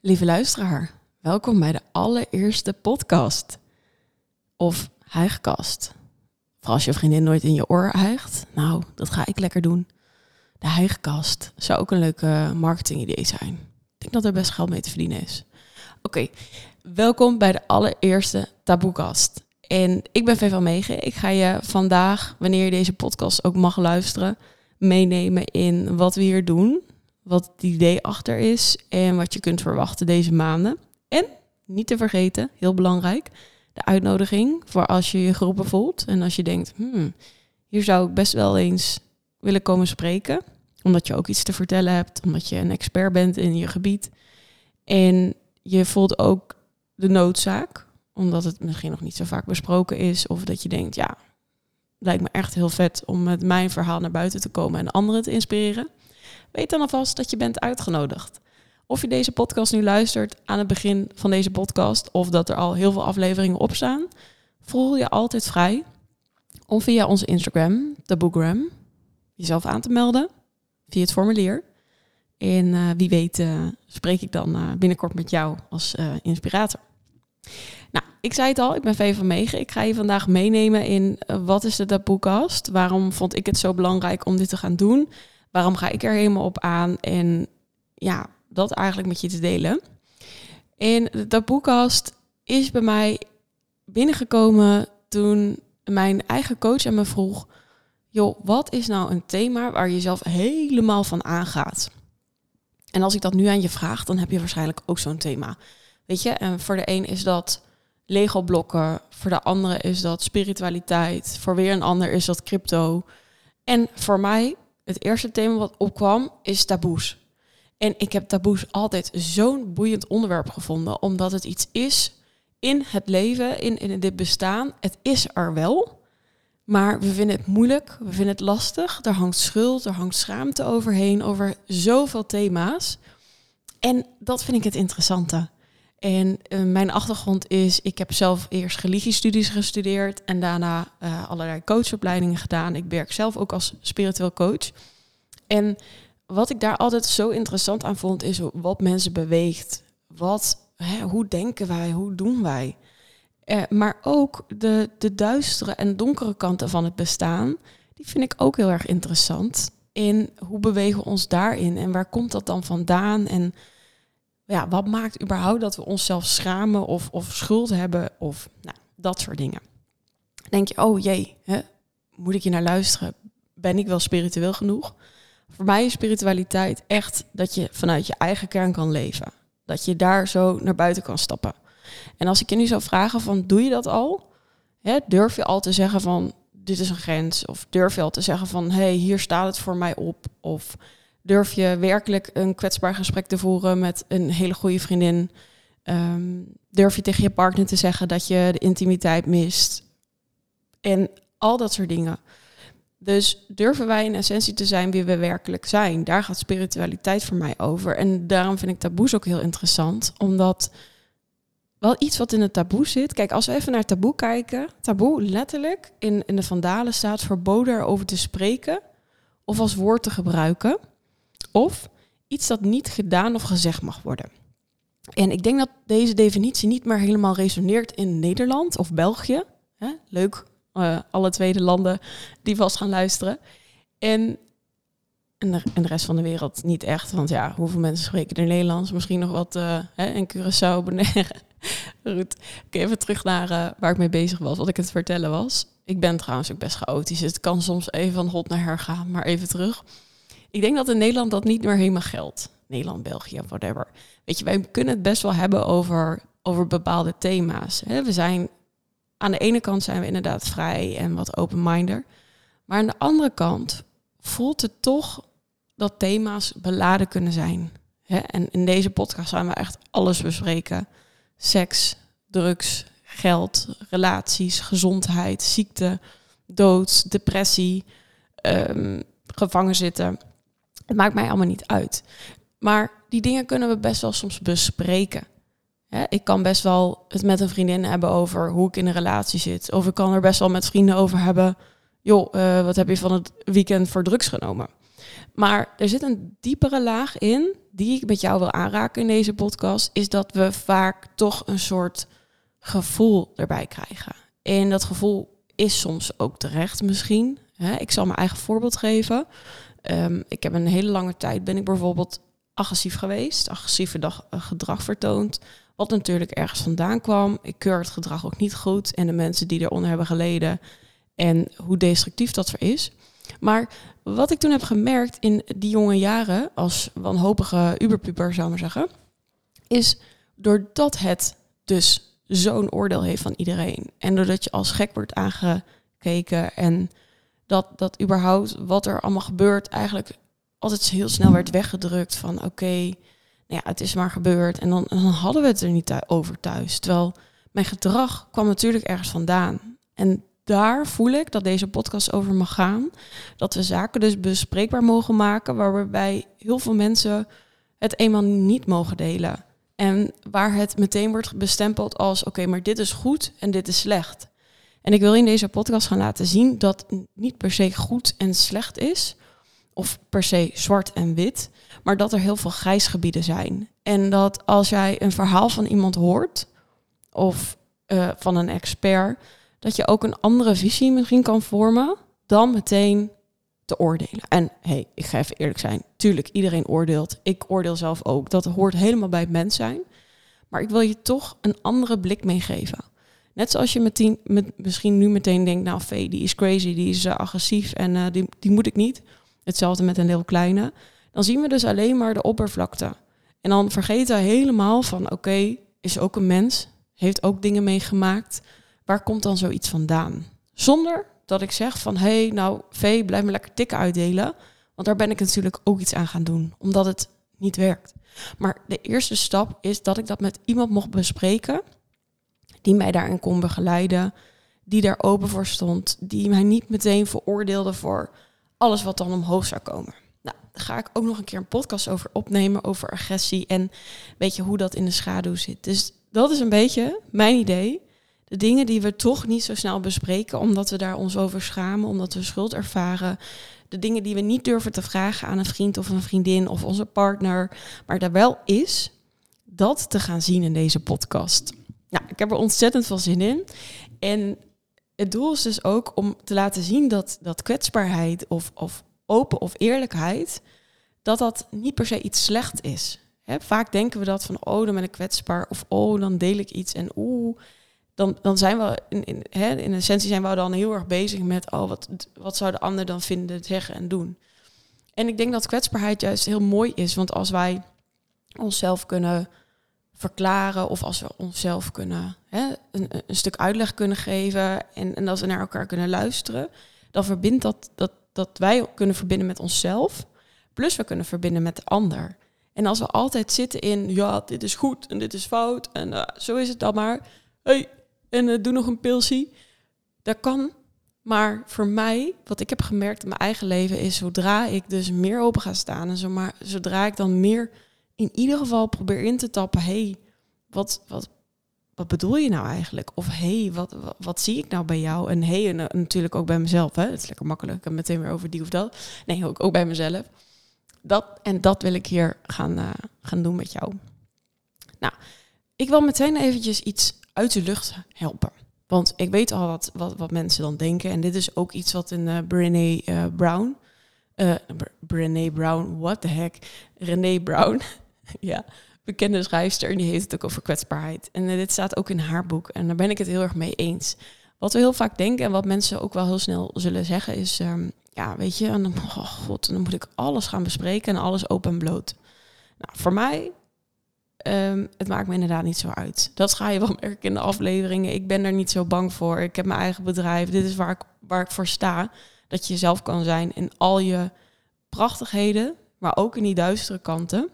Lieve luisteraar, welkom bij de allereerste podcast. Of hijgkast. Voor als je vriendin nooit in je oor hijgt, nou, dat ga ik lekker doen. De hijgkast zou ook een leuke marketingidee zijn. Ik denk dat er best geld mee te verdienen is. Oké, welkom bij de allereerste Taboekast. En ik ben Vee van Megen. Ik ga je vandaag, wanneer je deze podcast ook mag luisteren, meenemen in wat we hier doen wat het idee achter is en wat je kunt verwachten deze maanden. En niet te vergeten, heel belangrijk, de uitnodiging voor als je je geroepen voelt en als je denkt, hmm, hier zou ik best wel eens willen komen spreken, omdat je ook iets te vertellen hebt, omdat je een expert bent in je gebied. En je voelt ook de noodzaak, omdat het misschien nog niet zo vaak besproken is, of dat je denkt, ja, lijkt me echt heel vet om met mijn verhaal naar buiten te komen en anderen te inspireren weet dan alvast dat je bent uitgenodigd. Of je deze podcast nu luistert aan het begin van deze podcast of dat er al heel veel afleveringen op staan, voel je altijd vrij om via onze Instagram, de jezelf aan te melden via het formulier. En uh, wie weet uh, spreek ik dan uh, binnenkort met jou als inspirator. Nou, ik zei het al, ik ben Vee van Megen. Ik ga je vandaag meenemen in wat is de Taboekast? Waarom vond ik het zo belangrijk om dit te gaan doen? Waarom ga ik er helemaal op aan? En ja, dat eigenlijk met je te delen. En dat boekkast is bij mij binnengekomen toen mijn eigen coach me vroeg: joh, wat is nou een thema waar je zelf helemaal van aangaat? En als ik dat nu aan je vraag, dan heb je waarschijnlijk ook zo'n thema. Weet je, en voor de een is dat Lego-blokken, voor de andere is dat spiritualiteit, voor weer een ander is dat crypto. En voor mij het eerste thema wat opkwam is taboes. En ik heb taboes altijd zo'n boeiend onderwerp gevonden, omdat het iets is in het leven, in, in dit bestaan. Het is er wel, maar we vinden het moeilijk, we vinden het lastig. Er hangt schuld, er hangt schaamte overheen, over zoveel thema's. En dat vind ik het interessante. En uh, mijn achtergrond is, ik heb zelf eerst religiestudies gestudeerd en daarna uh, allerlei coachopleidingen gedaan. Ik werk zelf ook als spiritueel coach. En wat ik daar altijd zo interessant aan vond, is wat mensen beweegt. Wat, hè, hoe denken wij, hoe doen wij? Uh, maar ook de, de duistere en donkere kanten van het bestaan, die vind ik ook heel erg interessant. In hoe bewegen we ons daarin en waar komt dat dan vandaan? En ja, wat maakt überhaupt dat we onszelf schamen of, of schuld hebben of nou, dat soort dingen. denk je, oh jee, hè, moet ik je naar luisteren? Ben ik wel spiritueel genoeg? Voor mij is spiritualiteit echt dat je vanuit je eigen kern kan leven. Dat je daar zo naar buiten kan stappen. En als ik je nu zou vragen van, doe je dat al? Hè, durf je al te zeggen van, dit is een grens? Of durf je al te zeggen van, hé, hey, hier staat het voor mij op? Of Durf je werkelijk een kwetsbaar gesprek te voeren met een hele goede vriendin? Um, durf je tegen je partner te zeggen dat je de intimiteit mist? En al dat soort dingen. Dus durven wij in essentie te zijn wie we werkelijk zijn? Daar gaat spiritualiteit voor mij over. En daarom vind ik taboes ook heel interessant, omdat wel iets wat in het taboe zit. Kijk, als we even naar taboe kijken, taboe letterlijk in, in de Vandalen staat verboden erover te spreken of als woord te gebruiken. Of iets dat niet gedaan of gezegd mag worden. En ik denk dat deze definitie niet meer helemaal resoneert in Nederland of België. Leuk, uh, alle tweede landen die vast gaan luisteren. En, en, de, rest van de wereld niet echt. Want ja, hoeveel mensen spreken er Nederlands? Misschien nog wat uh, in Curaçao, Bonaire. Goed, even terug naar uh, waar ik mee bezig was, wat ik het vertellen was. Ik ben trouwens ook best chaotisch. Dus het kan soms even van hot naar her gaan, maar even terug. Ik denk dat in Nederland dat niet meer helemaal geldt. Nederland, België, whatever. Weet je, wij kunnen het best wel hebben over, over bepaalde thema's. Hè? We zijn aan de ene kant zijn we inderdaad vrij en wat open-minder. Maar aan de andere kant voelt het toch dat thema's beladen kunnen zijn. Hè? En in deze podcast gaan we echt alles bespreken. Seks, drugs, geld, relaties, gezondheid, ziekte, dood, depressie, um, gevangen zitten. Het maakt mij allemaal niet uit. Maar die dingen kunnen we best wel soms bespreken. ik kan best wel het met een vriendin hebben over hoe ik in een relatie zit. Of ik kan er best wel met vrienden over hebben. Joh, uh, wat heb je van het weekend voor drugs genomen? Maar er zit een diepere laag in die ik met jou wil aanraken in deze podcast, is dat we vaak toch een soort gevoel erbij krijgen. En dat gevoel is soms ook terecht misschien. Ik zal mijn eigen voorbeeld geven. Ehm, ik heb een hele lange tijd ben ik bijvoorbeeld agressief geweest, agressieve dag, eh, gedrag vertoond. Wat natuurlijk ergens vandaan kwam. Ik keur het gedrag ook niet goed. En de mensen die eronder hebben geleden. En hoe destructief dat er is. Maar wat ik toen heb gemerkt in die jonge jaren, als wanhopige uberpuber zou maar zeggen, is doordat het dus zo'n oordeel heeft van iedereen. En doordat je als gek wordt aangekeken en dat, dat überhaupt wat er allemaal gebeurt eigenlijk altijd heel snel werd weggedrukt van oké, nou ja, het is maar gebeurd. En dan, dan hadden we het er niet over thuis. Terwijl mijn gedrag kwam natuurlijk ergens vandaan. En daar voel ik dat deze podcast over mag gaan. Dat we zaken dus bespreekbaar mogen maken, waarbij heel veel mensen het eenmaal niet mogen delen. En waar het meteen wordt bestempeld als oké, maar dit is goed en dit is slecht. En ik wil in deze podcast gaan laten zien dat niet per se goed en slecht is, of per se zwart en wit, maar dat er heel veel grijsgebieden zijn. En dat als jij een verhaal van iemand hoort, of uh, van een expert, dat je ook een andere visie misschien kan vormen dan meteen te oordelen. En hey, ik ga even eerlijk zijn. Tuurlijk, iedereen oordeelt. Ik oordeel zelf ook. Dat hoort helemaal bij het mens zijn. Maar ik wil je toch een andere blik meegeven. Net zoals je met, misschien nu meteen denkt, nou Vee, die is crazy, die is uh, agressief en uh, die, die moet ik niet. Hetzelfde met een heel kleine. Dan zien we dus alleen maar de oppervlakte. En dan vergeten we helemaal van, oké, is ook een mens, heeft ook dingen meegemaakt waar komt dan zoiets vandaan? Zonder dat ik zeg van, hé, hey, nou, V, blijf me lekker tikken uitdelen. Want daar ben ik natuurlijk ook iets aan gaan doen, omdat het niet werkt. Maar de eerste stap is dat ik dat met iemand mocht bespreken, die mij daarin kon begeleiden, die daar open voor stond, die mij niet meteen veroordeelde voor alles wat dan omhoog zou komen. Nou, daar ga ik ook nog een keer een podcast over opnemen, over agressie en weet je hoe dat in de schaduw zit. Dus dat is een beetje mijn idee de dingen die we toch niet zo snel bespreken, omdat we daar ons over schamen, omdat we schuld ervaren. De dingen die we niet durven te vragen aan een vriend of een vriendin of onze partner, maar daar wel is, dat te gaan zien in deze podcast. Nou, ik heb er ontzettend veel zin in. En het doel is dus ook om te laten zien dat, dat kwetsbaarheid of, of open of eerlijkheid, dat dat niet per se iets slecht is. vaak denken we dat van, oh, dan ben ik kwetsbaar. Of, oh, dan deel ik iets. En oeh, dan, dan zijn we in, in, hè, in essentie zijn we dan heel erg bezig met oh, wat, wat zou de ander dan vinden, zeggen en doen. En ik denk dat kwetsbaarheid juist heel mooi is, want als wij onszelf kunnen verklaren of als we onszelf kunnen hè, een, stuk uitleg kunnen geven en, en als we naar elkaar kunnen luisteren, dan verbindt dat, dat dat wij kunnen verbinden met onszelf, plus we kunnen verbinden met de ander. En als we altijd zitten in, ja, dit is goed en dit is fout en uh, zo is het dan maar. Hey, en uh, doe nog een pilsie. Dat kan. Maar voor mij, wat ik heb gemerkt in mijn eigen leven, is zodra ik dus meer open ga staan en zomaar, zodra ik dan meer in ieder geval probeer in te tappen, hey, wat, wat, wat bedoel je nou eigenlijk? Of hey, wat, wat, zie ik nou bij jou? En hey, en, uh, natuurlijk ook bij mezelf. Hè? Het is lekker makkelijk. Ik meteen weer over die of dat. Nee, ook, ook bij mezelf. Dat, en dat wil ik hier gaan, uh, gaan doen met jou. Nou, ik wil meteen eventjes iets uit de lucht helpen. Want ik weet al wat, wat, wat mensen dan denken. En dit is ook iets wat in uh, Brené uh, Brown. Brené Brown, what the heck? René Brown. ja, bekende schrijfster. En die heeft het ook over kwetsbaarheid. En dit staat ook in haar boek. En daar ben ik het heel erg mee eens. Wat we heel vaak denken en wat mensen ook wel heel snel zullen zeggen is... Um, ja, weet je, en dan, oh god, dan moet ik alles gaan bespreken en alles open en bloot. Nou, voor mij Ehm, het maakt me inderdaad niet zo uit. Dat ga je wel merken in de afleveringen. Ik ben er niet zo bang voor. Ik heb mijn eigen bedrijf. Dit is waar ik, waar ik voor sta. Dat je jezelf kan zijn in al je prachtigheden, maar ook in die duistere kanten.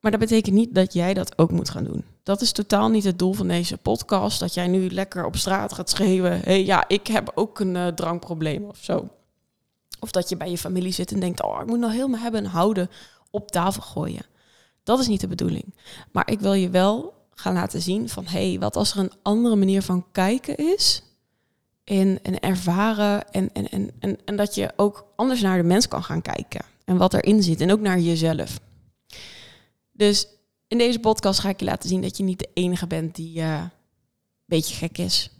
Maar dat betekent niet dat jij dat ook moet gaan doen. Dat is totaal niet het doel van deze podcast. Dat jij nu lekker op straat gaat schreeuwen. Hé, hey, ja, ik heb ook een uh, drankprobleem of zo. Of dat je bij je familie zit en denkt: Oh, ik moet nog helemaal hebben en houden op tafel gooien. Dat is niet de bedoeling. Maar ik wil je wel gaan laten zien van hé, hey, wat als er een andere manier van kijken is en, en ervaren. En, en, en, en, en dat je ook anders naar de mens kan gaan kijken. En wat erin zit. En ook naar jezelf. Dus in deze podcast ga ik je laten zien dat je niet de enige bent die uh, een beetje gek is.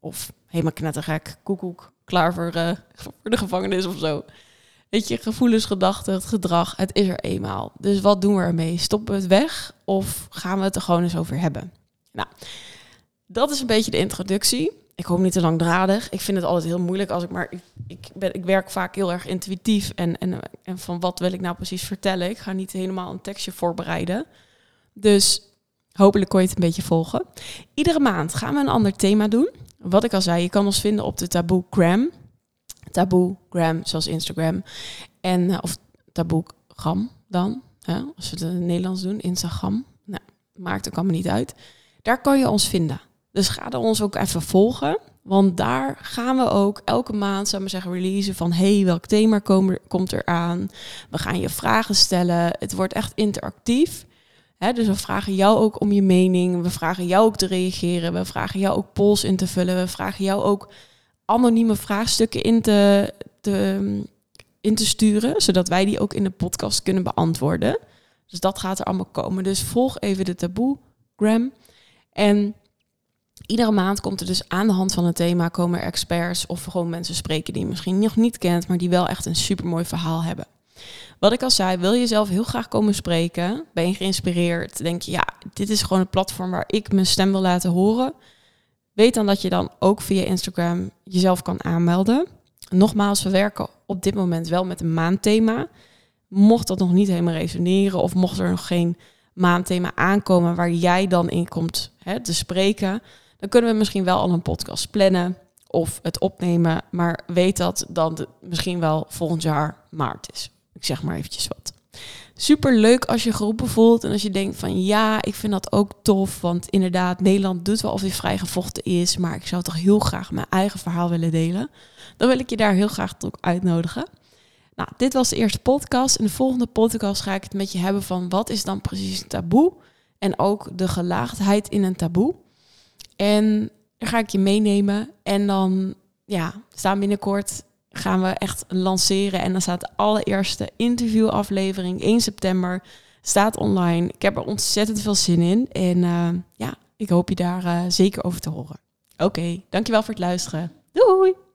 Of helemaal knettergek, koekoek, klaar voor, uh, voor de gevangenis of zo. Weet je, gevoelens, gedachten, het gedrag, het is er eenmaal. Dus wat doen we ermee? Stoppen we het weg of gaan we het er gewoon eens over hebben? Nou, dat is een beetje de introductie. Ik hoop niet te langdradig. Ik vind het altijd heel moeilijk als ik maar. Ik, ik, ben, ik werk vaak heel erg intuïtief. En, en, en van wat wil ik nou precies vertellen? Ik ga niet helemaal een tekstje voorbereiden. Dus hopelijk kon je het een beetje volgen. Iedere maand gaan we een ander thema doen. Wat ik al zei, je kan ons vinden op de Taboe Gram. Taboe Gram, zoals Instagram. En, uh, of Taboe Gram dan. Hè? Als we het in het Nederlands doen, Instagram. Nou, maakt ook allemaal niet uit. Daar kan je ons vinden. Dus ga er ons ook even volgen. Want daar gaan we ook elke maand, zou maar zeggen, releasen van hey, welk thema kom, komt er aan? We gaan je vragen stellen. Het wordt echt interactief. dus we vragen jou ook om je mening. We vragen jou ook te reageren. We vragen jou ook polls in te vullen. We vragen jou ook anonieme vraagstukken in te, te, in te sturen. Zodat wij die ook in de podcast kunnen beantwoorden. Dus dat gaat er allemaal komen. Dus volg even de taboe gram. En iedere maand komt er dus aan de hand van het thema komen er experts of gewoon mensen spreken die je misschien nog niet kent, maar die wel echt een supermooi verhaal hebben. Wat ik al zei, wil je zelf heel graag komen spreken? Ben je geïnspireerd? Denk je, ja, dit is gewoon een platform waar ik mijn stem wil laten horen? Weet dan dat je dan ook via Instagram jezelf kan aanmelden. Nogmaals, we werken op dit moment wel met een maandthema. Mocht dat nog niet helemaal resoneren of mocht er nog geen maandthema aankomen waar jij dan in komt hè, te spreken, dan kunnen we misschien wel al een podcast plannen of het opnemen. Maar weet dat dan misschien wel volgend jaar maart is. Ik zeg maar eventjes wat. Super leuk als je geroepen voelt en als je denkt van ja, ik vind dat ook tof. Want inderdaad, Nederland doet wel of hij vrijgevochten is, maar ik zou toch heel graag mijn eigen verhaal willen delen. Dan wil ik je daar heel graag toe uitnodigen. Nou, dit was de eerste podcast. In de volgende podcast ga ik het met je hebben van wat is dan precies een taboe en ook de gelaagdheid in een taboe. En daar ga ik je meenemen. En dan ja, staan binnenkort gaan we echt lanceren. En dan staat de allereerste interviewaflevering 1 september. Staat online. Ik heb er ontzettend veel zin in. En uh, ja, ik hoop je daar uh, zeker over te horen. Oké, dankjewel voor het luisteren. Doei!